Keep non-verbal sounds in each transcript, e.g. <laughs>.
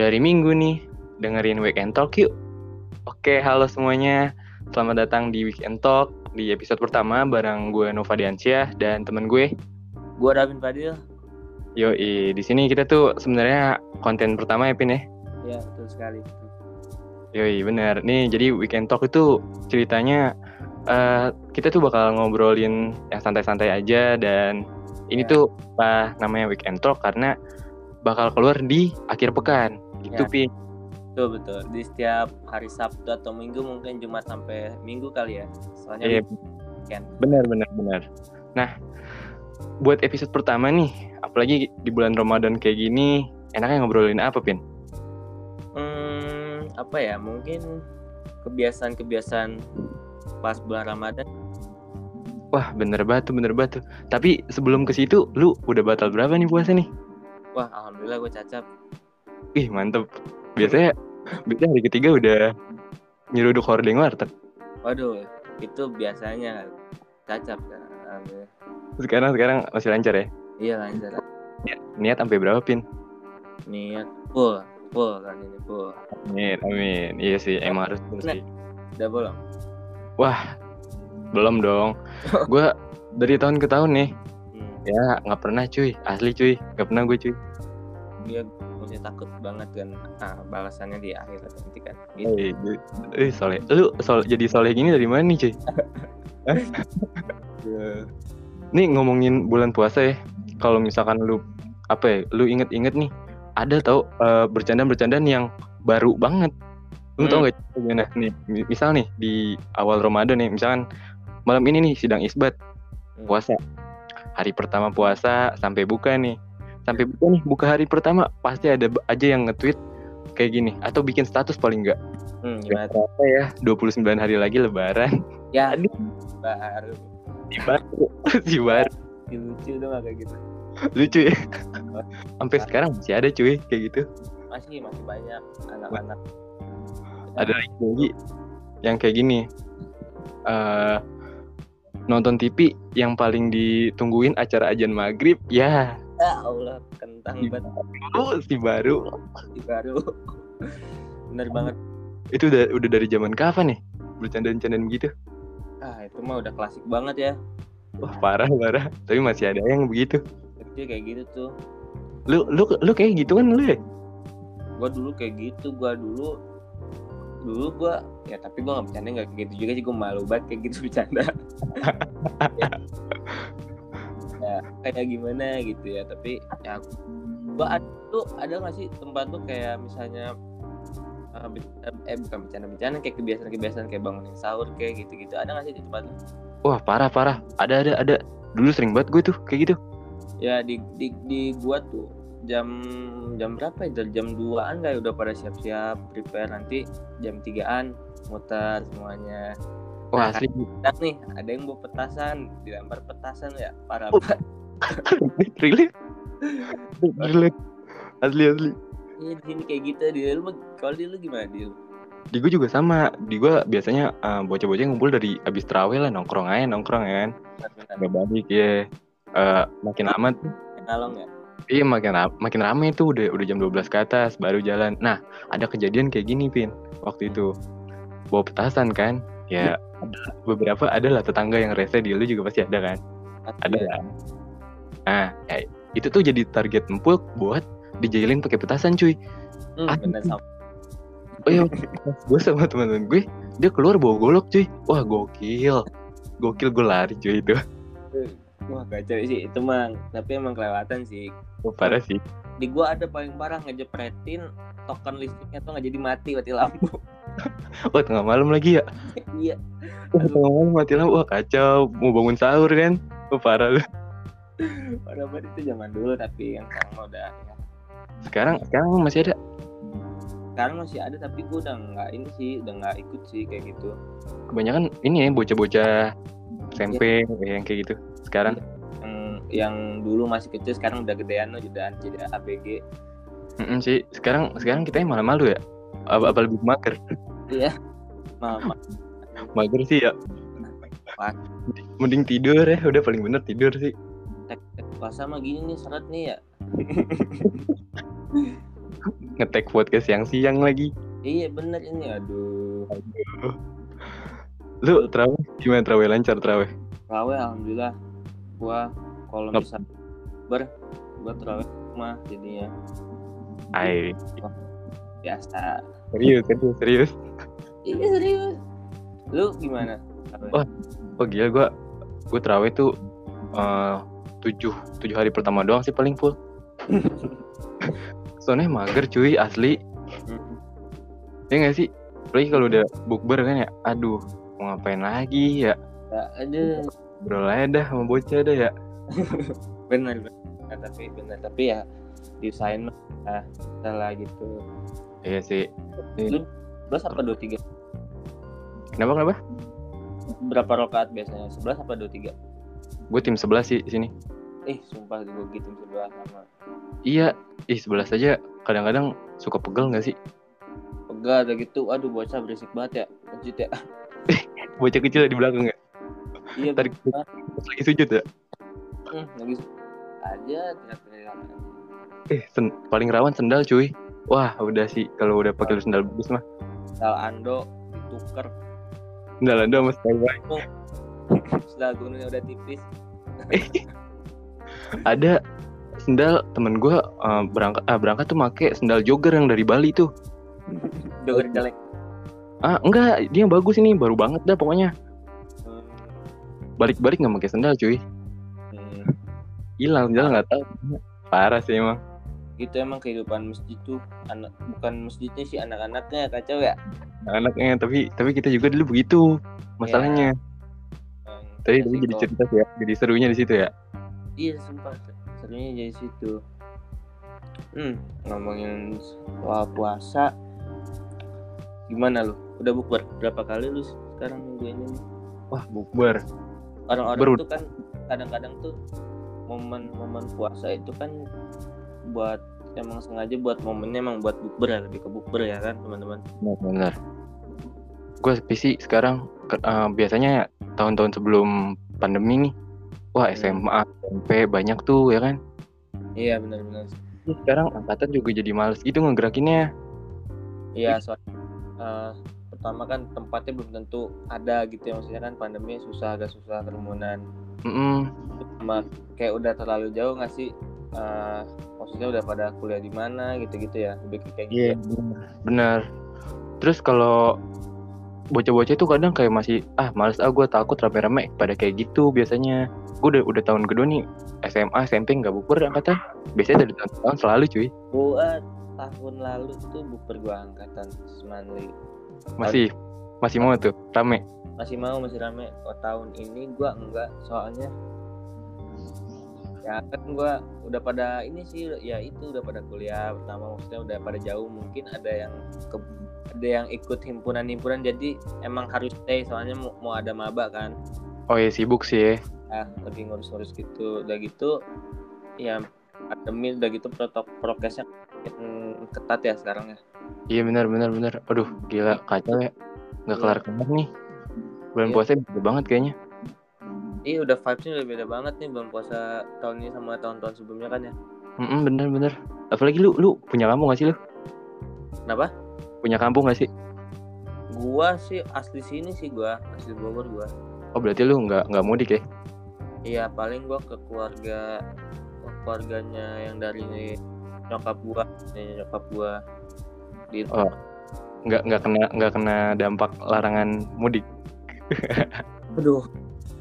Udah hari Minggu nih, dengerin Weekend Talk yuk. Oke, halo semuanya. Selamat datang di Weekend Talk di episode pertama bareng gue Nova Diansyah dan temen gue. Gue Davin Fadil. Yoi, di sini kita tuh sebenarnya konten pertama ya Pin ya. Ya betul sekali. Yoi, bener. Nih, jadi Weekend Talk itu ceritanya uh, kita tuh bakal ngobrolin yang santai-santai aja dan ini Ya. tuh apa namanya Weekend Talk karena bakal keluar di akhir pekan. Gitu, Ya. Pin. Betul betul. Di setiap hari Sabtu atau Minggu mungkin Jumat sampai Minggu kali ya. Soalnya Iya, weekend. benar benar benar. Nah, buat episode pertama nih, apalagi di bulan Ramadan kayak gini, enaknya ngobrolin apa, Pin? Hmm, apa ya? Mungkin kebiasaan-kebiasaan pas bulan Ramadan. Wah, bener batu, bener batu. Tapi sebelum ke situ, lu udah batal berapa nih puasa nih? Wah, alhamdulillah gue cacap. Ih, mantep. Biasanya, biasanya hari ketiga udah nyeruduk hordeng warteg. Waduh, itu biasanya cacap kan. Sekarang sekarang masih lancar ya? Iya lancar. Niat sampai berapa, Pin? Niat full, full kan ini full. Amin, amin. Iya sih, emang harus sih. Udah belum? Wah, belum dong. Gua dari tahun ke tahun nih, Hmm. ya nggak pernah cuy, asli cuy, nggak pernah gue cuy. Dia masih takut banget kan ah, balasannya di akhirat nanti kan. Gitu. Eh, eh soleh, lu sol jadi soleh gini dari mana nih cuy? Hah? <laughs> Nih ngomongin bulan puasa ya, kalau misalkan lu apa ya, lu inget-inget nih, ada tau eh, bercandaan-bercandaan yang baru banget. Lu tau Hmm. gak gimana? Nih, mi- misal nih di awal Ramadan nih, misalkan malam ini nih sidang isbat Hmm. puasa, hari pertama puasa sampai buka nih, sampai buka nih, buka hari pertama pasti ada aja yang nge-tweet kayak gini atau bikin status paling enggak Hmm, gimana? terasa ya 29 hari lagi lebaran <laughs> Ya, Aduh. baru. si baru <laughs> si baru Lucu dong kayak gitu. lucu ya <laughs> sampai sekarang masih ada cuy kayak gitu Masih masih banyak anak-anak. ada lagi yang kayak gini eh nonton TV yang paling ditungguin acara ajan maghrib ya Ya Allah, kentang banget. Oh, si baru. Si baru. Bener banget. itu udah udah dari zaman kapan nih? Bercandaan-candaan gitu? Ah, itu mah udah klasik banget ya. wah parah parah. Tapi masih ada yang begitu. Kecil kayak gitu tuh. lu lu lu kayak gitu kan lu ya? Gua dulu kayak gitu, gua dulu dulu gua ya tapi gua nggak bercanda nggak kayak gitu juga sih. Gua malu banget kayak gitu bercanda <laughs> ya kayak gimana gitu ya tapi ya gua ada tuh ada nggak sih tempat tuh kayak misalnya eh, be- eh bukan bercanda-bercanda kayak kebiasaan-kebiasaan kayak bangunin sahur kayak gitu-gitu ada nggak sih di tempat lu? wah parah parah. Ada ada ada. Dulu sering banget gue tuh kayak gitu. Ya di di di gua tuh jam jam berapa ya? Jam 2an kayak udah pada siap-siap prepare. Nanti jam 3an muter semuanya wah Nah, asli. dan nih ada yang bawa petasan dilempar petasan ya parah Oh. banget. <laughs> Relate relate asli asli. Iya di sini kayak gitu. Di lu kalau di lu gimana di lu di gue juga sama. Di gue biasanya eh, bocah-bocah ngumpul dari abis terawih lah nongkrong aja nongkrong ya kan? Nggak balik ya Eh, makin lama tuh ya? Iya makin ra- makin rame tuh udah udah jam 12 ke atas baru jalan. Nah ada kejadian kayak gini pin waktu itu. Bawa petasan kan? Ya ada beberapa adalah tetangga yang rese di lu juga pasti ada kan? Ada lah nah ya, itu tuh jadi target empuk buat dijailin pakai petasan cuy. Hmm, Ah. bener sama oh iya. Gue sama teman-teman gue dia keluar bawa golok cuy. Wah gokil. Gokil gue lari cuy itu. Wah kacau sih. Itu mah tapi emang kelewatan sih. Oh, parah sih. Di gua ada paling parah ngejepretin token listriknya tuh nggak jadi mati mati lampu <laughs> wah tengah malam lagi ya? Iya. Wah, tengah malam mati lampu. Wah kacau. Mau bangun sahur kan? Wah parah lu. Parah banget itu zaman dulu tapi yang sekarang udah ya. sekarang sekarang masih ada? Sekarang masih ada tapi gua udah nggak ini sih udah nggak ikut sih kayak gitu. Kebanyakan ini ya bocah-bocah SMP yang kayak gitu sekarang. Yang yang dulu masih kecil sekarang udah gedean loh udah jadi ABG Mm-mm sih sekarang sekarang kita yang malah malu ya. Apa, apa lebih mager iya mama mager sih ya. Mending tidur ya udah paling bener tidur sih. Tek tek puasa mah gini nih seret nih ya. <laughs> Ngetek podcast siang-siang lagi. Iya bener ini aduh. Lu terawih? Gimana terawih? Lancar terawih? Terawih alhamdulillah. Gua kalau bisa ber gua terawih rumah jadinya. Ai, biasa. Serius, serius, serius. Iya serius. Lu gimana? Wah. Oh gila gua gua terawih tuh eh, tujuh tujuh hari pertama doang sih paling full. Soalnya mager cuy asli. Ya nggak sih? Apalagi kalau udah bukber kan ya. Aduh, mau ngapain lagi ya? Ya, aduh. Bro aja dah sama bocah dah ya. <laughs> bener bener Nah, tapi bener tapi ya diusahain mah ah, salah gitu Iya sih. belas apa dua tiga Kenapa kenapa? berapa rokaat biasanya sebelas apa dua tiga Gue tim 11 sih sini. eh sumpah gue gitu sebelah sama Iya, ih 11 aja kadang-kadang suka pegel nggak sih? pegal ada gitu aduh bocah berisik banget ya lanjut ya <laughs> Bocah kecil di belakang ya. iya pas lagi sujud ya. Hmm, lagi aja teriak-teriak Eh, sen- paling rawan sendal cuy. Wah, udah sih kalau udah pakai sendal bagus mah. sendal ando ditukar Sendal Anda sama style baik. sendal gunungnya udah tipis <laughs> Ada sendal temen gue berangkat ah, berangkat tuh make sendal jogger yang dari Bali tuh. jogger jelek Ah, enggak, dia yang bagus ini, baru banget dah pokoknya. Hmm, Balik-balik nggak pakai sendal cuy. hmm. Hilang, sendal nggak tahu. Parah sih emang. Gitu emang kehidupan masjid tuh anak bukan masjidnya sih anak-anaknya kacau ya Anaknya, tapi tapi kita juga dulu begitu masalahnya. Hmm, Tadi ya tadi sih, jadi cerita sih ya, jadi serunya di situ ya. Iya sumpah serunya jadi situ. Hmm ngomongin soal puasa gimana lu? Udah bukber berapa kali lu sekarang minggu ini? Wah, bukber. Orang-orang tuh kan kadang-kadang tuh momen-momen puasa itu kan buat emang sengaja buat momennya emang buat bukber ya lebih ke bukber ya kan teman-teman. Benar, benar. Gue sih sekarang eh, biasanya tahun-tahun sebelum pandemi nih, wah Hmm. SMA, SMP banyak tuh ya kan. Iya benar-benar. Sekarang angkatan juga jadi males gitu ngegerakinnya. Iya soal eh, pertama kan tempatnya belum tentu ada gitu ya maksudnya kan pandemi susah agak susah kerumunan. Mm-mm. sama kayak udah terlalu jauh nggak sih Eh, maksudnya udah pada kuliah di mana gitu-gitu ya lebih kayak gitu Iya, benar. Terus kalau bocah-bocah itu kadang kayak masih ah males ah gue takut rame-rame pada kayak gitu biasanya. Gue udah udah tahun kedua nih SMA SMP nggak bukber angkatan. Biasanya dari tahun tahun selalu cuy. gua tahun lalu tuh bukber gua angkatan Semanli Masih masih mau tuh rame. masih mau masih rame oh tahun ini gua enggak soalnya ya kan gua udah pada ini sih ya itu udah pada kuliah pertama maksudnya udah pada jauh mungkin ada yang ke ada yang ikut himpunan-himpunan jadi emang harus stay soalnya mau, mau ada maba kan Oh ya sibuk sih ya. ya lebih ngurus-ngurus gitu udah gitu ya pandemi udah gitu protokol prokesnya ketat ya sekarang ya Iya benar benar benar. Aduh gila kacau ya. Nggak Iya. kelar kelar nih. Bulan Iya. puasa beda banget kayaknya. Iya udah vibesnya udah beda banget nih bulan puasa tahun ini sama tahun-tahun sebelumnya kan ya Mm bener bener. Apalagi lu lu punya kampung gak sih lu? kenapa Punya kampung gak sih? gua sih asli sini sih gua asli Bogor gua Oh berarti lu nggak nggak mudik ya? iya paling gua ke keluarga ke keluarganya yang dari nyokap gua nih, nyokap gua di Oh. Nggak nggak kena nggak kena dampak larangan mudik. <laughs> aduh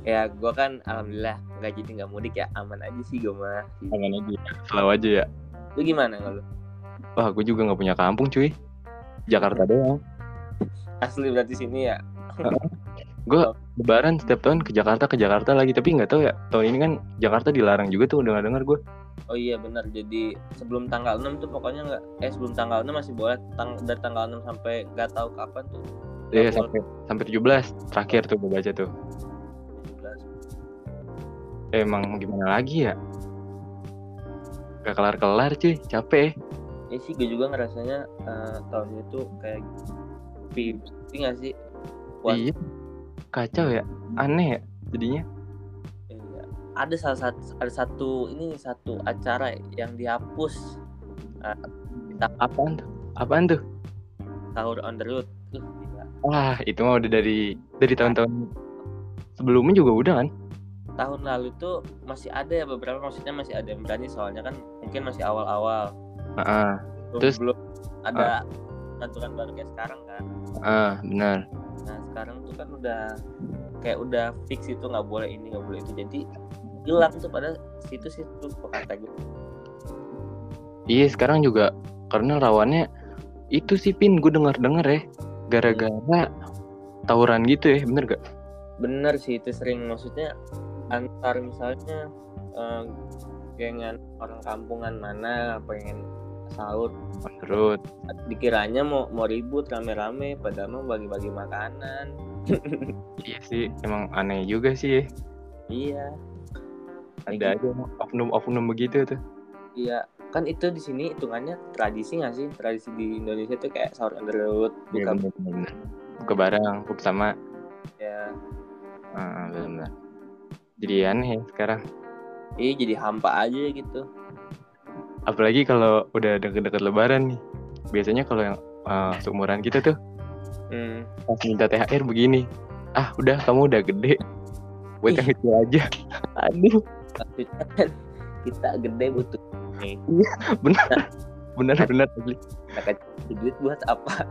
ya gua kan alhamdulillah nggak jadi nggak mudik ya aman aja sih gua mah Aman aja. Selalu aja ya. lu gimana kalau Wah gue juga nggak punya kampung cuy. Jakarta <laughs> doang. asli berarti sini ya Gue lebaran setiap tahun ke Jakarta ke Jakarta lagi tapi nggak tahu ya tahun ini kan Jakarta dilarang juga tuh dengar dengar gue. Oh iya benar. Jadi sebelum tanggal 6 tuh pokoknya nggak eh sebelum tanggal 6 masih boleh tang dari tanggal 6 sampai nggak tahu kapan tuh. Iya sampai sampai 17 terakhir tuh gue baca tuh. 17. Emang gimana lagi ya? Gak kelar kelar cuy, capek. Ya sih gue juga ngerasanya eh, tahun ini tuh kayak tapi nggak sih? Puas- Iya. Kacau ya, aneh ya jadinya. Iya. Ada salah satu ada satu ini satu acara yang dihapus. Ah, Apaan tuh? Apaan tuh? sahur on the road uh, gila. Wah, itu mah udah dari dari tahun-tahun sebelumnya juga udah kan? Tahun lalu tuh masih ada ya beberapa maksudnya masih ada yang berani soalnya kan mungkin masih awal-awal. Heeh. belum, Terus- belum ada aturan baru kayak sekarang kan. Ah, benar. nah sekarang tuh kan udah kayak udah fix itu nggak boleh ini nggak boleh itu. Jadi hilang tuh pada situ situ kata gue Iya, sekarang juga karena rawannya itu sih Pin, gue dengar-dengar ya gara-gara tawuran gitu ya, bener gak? bener sih itu sering. Maksudnya antar misalnya eh, gengan orang kampungan mana pengen sahur Menurut dikiranya mau mau ribut rame-rame padahal mau bagi-bagi makanan <laughs> iya sih, emang aneh juga sih ya. iya Ada aja oknum-oknum begitu tuh. iya kan itu di sini hitungannya tradisi nggak sih tradisi di Indonesia tuh kayak sahur on the road Iya, buka bener-bener. Buka barang, buka sama. ya Ah, benar. Jadi aneh ya sekarang. iya jadi hampa aja gitu Apalagi kalau udah deket-deket lebaran nih. Biasanya kalau yang ah, seumuran kita tuh hmm. pas minta THR begini. Ah, udah kamu udah gede. Buat yang kecil aja. Aduh, kita gede butuh nih bener. Bener bener asli. kita duit buat apa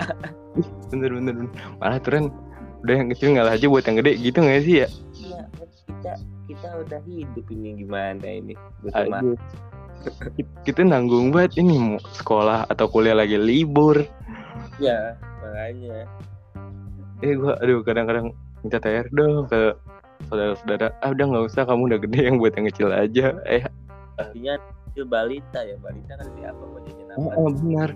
bener bener bener. malah turun udah yang kecil ngalah aja buat yang gede gitu nggak sih ya iya kita kita udah hidup ini gimana ini? Butuh makan kita nanggung banget ini mau sekolah atau kuliah lagi libur. Ya makanya. Eh gua aduh kadang-kadang minta THR dong ke saudara-saudara. Ah udah nggak usah kamu udah gede yang buat yang kecil aja. Eh. Artinya kecil balita ya balita kan siapa mau jajan apa oh, benar.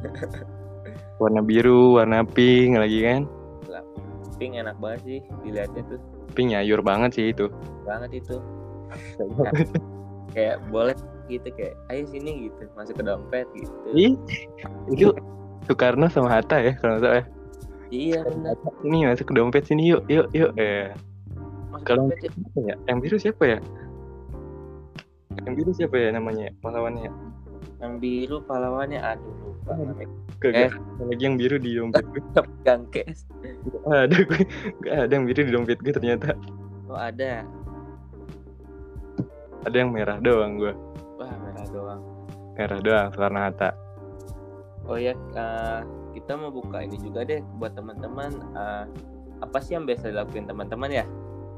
<laughs> Warna biru warna pink lagi kan pink enak banget sih dilihatnya tuh pink nyayur banget sih itu banget itu kayak boleh gitu kayak ayo sini gitu masuk ke dompet gitu Ih, itu Soekarno sama Hatta ya kalau nggak salah ya. iya benar ini masuk ke dompet sini yuk yuk yuk eh Kalau- ya. Ya? Yang biru siapa ya? Yang biru siapa ya namanya pahlawannya? yang biru pahlawannya aduh Gak, Eh. lagi yang biru di dompet gue. <laughs> pegang kes Gak ada gue. Gak ada yang biru di dompet gue ternyata. oh ada Ada yang merah doang gue. wah merah doang Merah doang Soekarno Hatta. oh ya eh, kita mau buka ini juga deh buat teman-teman eh, apa sih yang biasa dilakuin teman-teman ya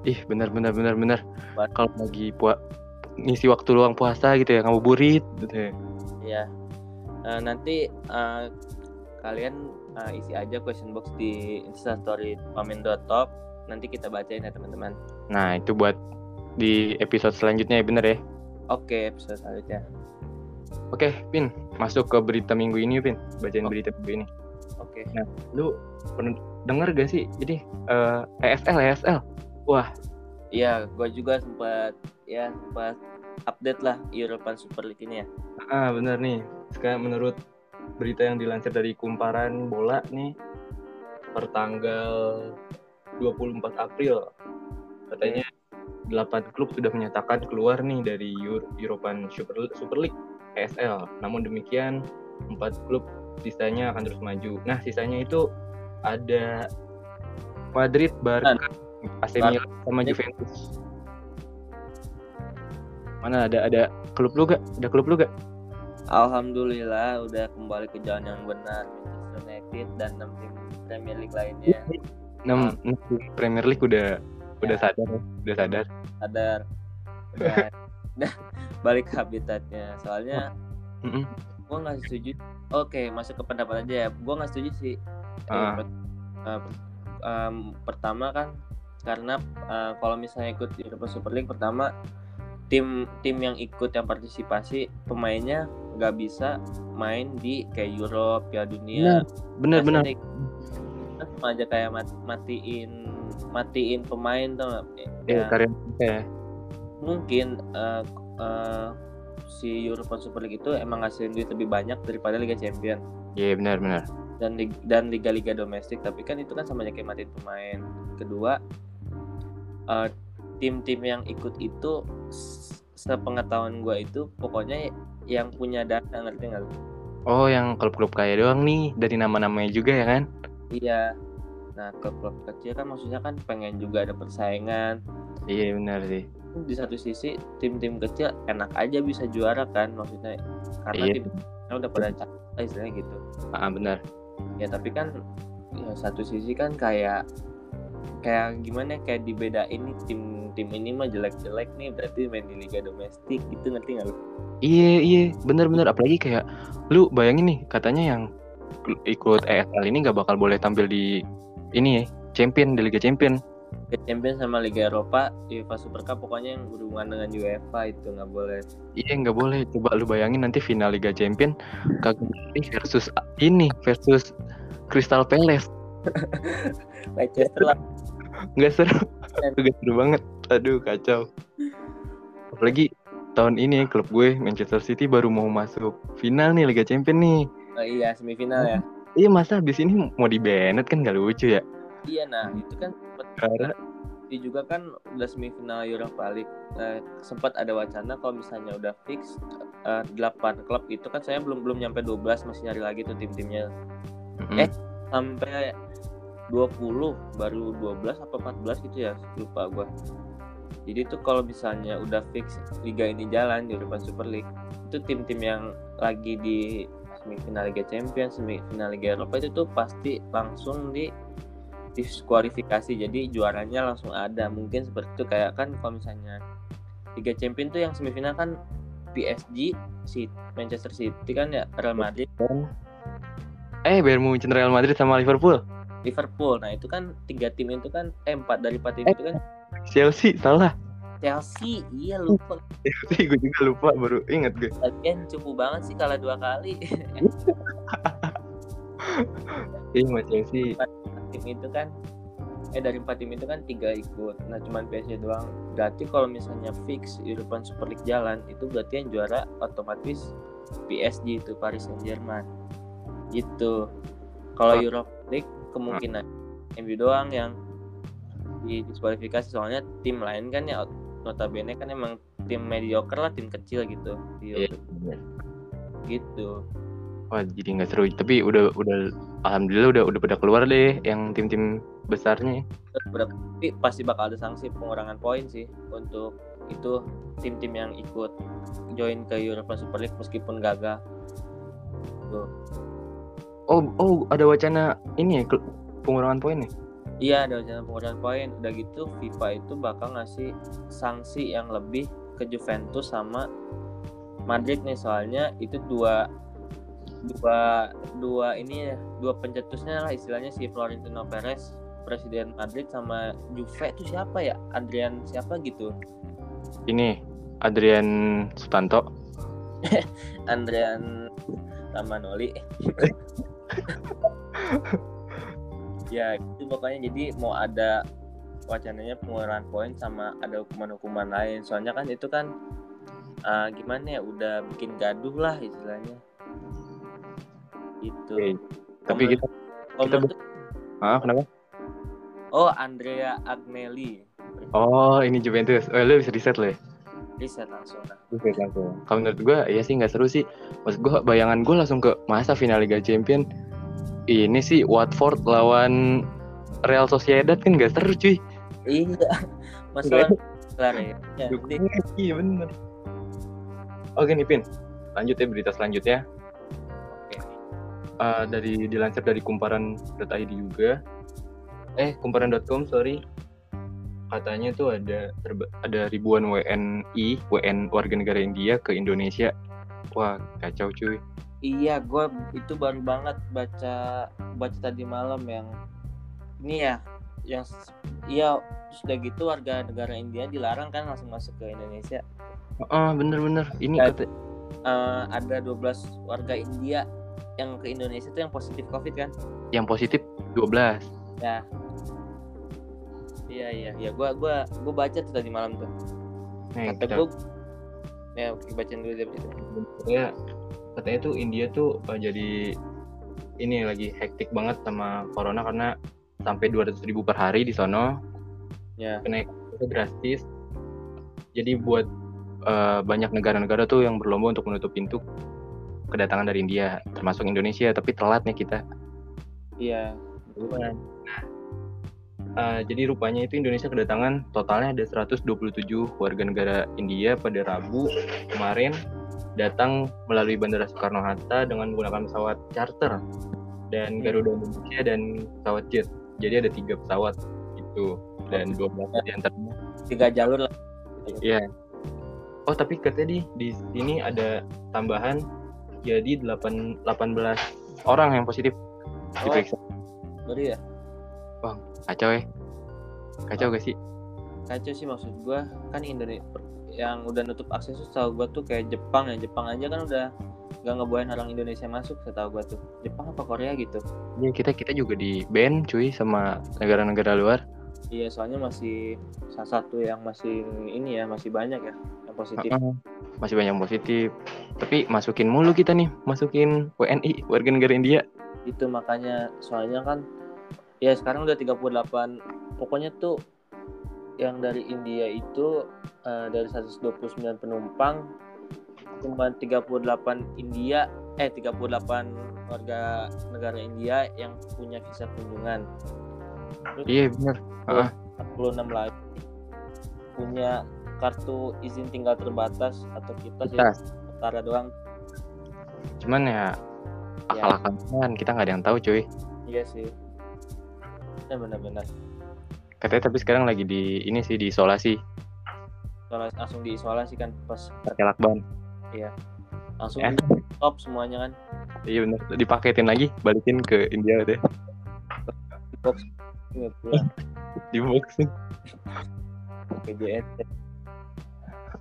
Ih bener bener bener. Buat- Kalau lagi puas ngisi waktu luang puasa gitu ya ngabuburit gitu ya. ya Eh, nanti eh, kalian eh, isi aja question box di instastory pamen.top nanti kita bacain ya teman-teman Nah itu buat di episode selanjutnya ya bener ya. oke episode selanjutnya Oke, Pin, masuk ke berita minggu ini, Pin. Bacain Oh. berita minggu ini. oke Lu pernah denger gak sih ini eh ESL ESL? Iya, gue juga sempat ya sempat update lah European Super League ini ya. Ah benar nih. Sekarang menurut berita yang dilansir dari kumparan bola nih per tanggal 24 April katanya 8 klub sudah menyatakan keluar nih dari Euro- European Super, Super League ESL. Namun demikian empat klub sisanya akan terus maju. Nah sisanya itu ada Madrid, Barca, AC Milan sama Juventus. Mana ada ada klub lu gak? Ada klub lu gak? Alhamdulillah udah kembali ke jalan yang benar Manchester United dan 6 tim Premier League lainnya 6, Premier League udah udah Ya. sadar ya, udah sadar. sadar udah, <laughs> udah balik ke habitatnya. Soalnya Mm-mm. gue nggak setuju. Oke, masuk ke pendapat aja ya. Gue nggak setuju sih. Eh, eh, em, pertama kan karena eh, kalau misalnya ikut Europa Super League pertama tim tim yang ikut yang partisipasi pemainnya nggak bisa main di kayak Europe, Piala Dunia. Bener bener. Kan sama aja kayak mat- matiin matiin pemain tuh nggak? Ya, ya, mereka ya. mungkin eh, eh, si European Super League itu emang ngasilin duit lebih banyak daripada Liga Champion Iya benar benar. dan dan liga-liga domestik tapi kan itu kan sama aja kayak matiin pemain kedua eh, tim-tim yang ikut itu sepengetahuan gua itu pokoknya yang punya dana ngerti nggak? Oh, yang klub-klub kaya doang nih dari nama-namanya juga ya kan? Iya. Nah, klub-klub kecil kan maksudnya kan pengen juga ada persaingan. Iya benar sih. Di satu sisi tim-tim kecil enak aja bisa juara kan maksudnya karena Iya. tim udah pada capek lah istilahnya gitu. Ah benar. Ya tapi kan ya satu sisi kan kayak kayak gimana ya, kayak dibedain nih tim tim ini mah jelek-jelek nih berarti main di liga domestik gitu ngerti nggak lu? Iya iya benar-benar apalagi kayak lu bayangin nih katanya yang ikut ESL ini nggak bakal boleh tampil di ini ya champion di Liga Champion. Liga Champions sama Liga Eropa, UEFA Super Cup pokoknya yang berhubungan dengan UEFA itu nggak boleh. Iya nggak boleh. Coba lu bayangin nanti final Liga Champion kagak versus ini versus Crystal Palace. <laughs> Leicester lah. Nggak seru. Nggak seru banget. Aduh kacau. Apalagi tahun ini klub gue Manchester City baru mau masuk final nih Liga Champion nih. Oh, iya semifinal ya. Iya masa habis ini mau di banned kan gak lucu ya. Iya nah itu kan Karena itu juga kan udah semifinal Europa League eh, sempat ada wacana kalau misalnya udah fix eh, 8 klub itu kan saya belum belum nyampe 12 masih nyari lagi tuh tim-timnya Mm-mm. Eh. sampai 20 baru 12 apa 14 gitu ya lupa gua. Jadi tuh kalau misalnya udah fix liga ini jalan di Europa Super League itu tim-tim yang lagi di semifinal Liga Champions semifinal Liga Eropa itu tuh pasti langsung di diskualifikasi. Jadi juaranya langsung ada. Mungkin seperti itu kayak kan kalau misalnya Liga Champions tuh yang semifinal kan PSG Manchester City kan ya Real Madrid. Eh Bayern Munchen Real Madrid sama Liverpool. Liverpool. Nah itu kan tiga tim itu kan eh empat dari empat tim itu kan Chelsea salah. Chelsea. Iya lupa. Chelsea gue juga lupa baru inget gue. Lagian cukup banget sih kalah dua kali. <laughs> Iya sama Chelsea. tim itu kan eh dari empat tim itu kan tiga ikut. Nah cuman PSG doang. Berarti kalau misalnya fix European Super League jalan itu berarti yang juara otomatis PSG itu Paris Saint Germain. Gitu. Kalau Ah. Europa League kemungkinan MU doang yang di diskualifikasi soalnya tim lain kan ya notabene kan emang tim mediocre lah tim kecil gitu di Iya. Europa. gitu Wah jadi nggak seru. Tapi udah udah alhamdulillah udah udah pada keluar deh yang tim-tim besarnya. Berarti tapi pasti bakal ada sanksi pengurangan poin sih untuk itu tim-tim yang ikut join ke Europa Super League meskipun gagal Tuh. Oh oh ada wacana ini ya pengurangan poin nih. iya ada wacana pengurangan poin. Udah gitu FIFA itu bakal ngasih sanksi yang lebih ke Juventus sama Madrid nih. Soalnya itu dua dua dua ini ya dua pencetusnya lah istilahnya si Florentino Perez presiden Madrid sama Juve. Itu siapa ya? Adrian siapa gitu? Ini Adrian Sutanto. <laughs> Andrian Ramanoli <laughs> <laughs> ya itu pokoknya jadi mau ada wacananya pengurangan poin sama ada hukuman-hukuman lain soalnya kan itu kan ah, gimana ya udah bikin gaduh lah istilahnya itu Oke. Tapi kita Kalau kita menurut- ah kenapa? oh Andrea Agnelli Oh ini Juventus. Oh lu bisa riset lo ya? riset langsung nah. Riset langsung. Kalau menurut gue ya sih nggak seru sih. Maksud gue bayangan gue langsung ke masa final Liga Champion. Ini sih Watford lawan Real Sociedad kan nggak seru cuy. iya <laughs> masalah kelar ya, ya nanti Iya bener. Oke nih Pin, lanjut ya berita selanjutnya. Oke. Eh, dari dilansir dari kumparan.id juga. Eh kumparan.com sorry. Katanya tuh ada terba- ada ribuan WNI, WN warga negara India ke Indonesia. Wah kacau cuy. Iya, gue itu baru banget baca baca tadi malam yang ini ya, yang iya sudah gitu warga negara India dilarang kan langsung masuk ke Indonesia. Ah bener-bener. Ini Dan- kata Eh, ada 12 warga India yang ke Indonesia tuh yang positif COVID kan? yang positif 12. Ya. Iya iya iya, gue gua gua baca tuh tadi malam tuh. Nih, Kata kita- gue, ya oke, bacain dulu deh. berita. katanya katanya tuh India tuh uh, jadi ini lagi hektik banget sama corona karena sampai 200 ribu per hari di sono Ya. kenaikan itu drastis jadi buat uh, banyak negara-negara tuh yang berlomba untuk menutup pintu kedatangan dari India, termasuk Indonesia, tapi telat nih kita. Iya. Nah, uh, jadi rupanya itu Indonesia kedatangan totalnya ada 127 warga negara India pada Rabu kemarin datang melalui Bandara Soekarno-Hatta dengan menggunakan pesawat charter dan Hmm. Garuda Indonesia dan pesawat jet. Jadi ada tiga pesawat gitu dan 12 di antaranya. Tiga jalur lah. Iya. Oh tapi katanya di di sini ada tambahan jadi 8 18 orang yang positif Oh. diperiksa. Baru ya. Kacau ya. Kacau gak sih? Kacau sih maksud gua kan Indonesia yang udah nutup akses tuh setahu gua tuh kayak Jepang ya. Jepang aja kan udah nggak ngebolehin orang Indonesia masuk setahu gua tuh. Jepang apa Korea gitu. Ya, kita kita juga di ban cuy sama negara-negara luar. Iya, soalnya masih salah satu yang masih ini ya, masih banyak ya yang positif. Heeh. Masih banyak positif. Tapi masukin mulu kita nih, masukin WNI warga negara India. Itu makanya soalnya kan ya sekarang udah 38 pokoknya tuh yang dari India itu eh, dari 129 penumpang cuma 38 India eh 38 warga negara India yang punya visa kunjungan. Iya benar. Heeh. 46 lagi punya kartu izin tinggal terbatas atau kita sih setara doang. Cuman ya akal-akalan kan kita nggak ada yang tahu cuy. Iya sih. Ya benar-benar. Katanya tapi sekarang lagi di ini sih diisolasi, Soalnya langsung diisolasi kan pas pakai lakban. langsung Eh. di stop semuanya kan Iya benar. Dipaketin lagi, balikin ke India deh. <laughs> di box pulang Di box.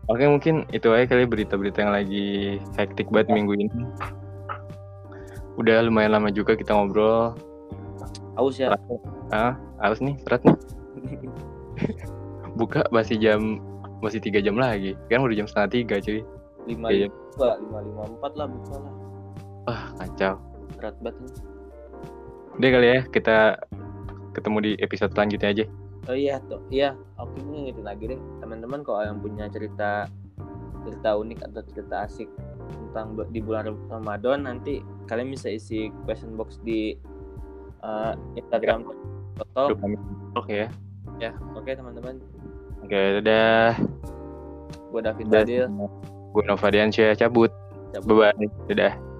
Oke mungkin itu aja kali berita-berita yang lagi hektik banget minggu ini. Udah lumayan lama juga kita ngobrol. aus ya Ah, harus nih serat nih. <laughs> Buka masih jam masih tiga jam lagi. Kan udah jam setengah tiga cuy. lima Iya. lima lima lima empat lah buka lah Wah kacau. berat banget. Udah kali ya kita ketemu di episode selanjutnya aja. oh iya tuh iya oke ini ngingetin lagi deh teman-teman kalau yang punya cerita cerita unik atau cerita asik tentang di bulan Ramadan nanti kalian bisa isi question box di uh, Instagram foto Oke ya. Ya oke teman-teman Oke, dadah. gue David. Badil Gue Nova Diansyah cabut. cabut. Bye bye. Dadah.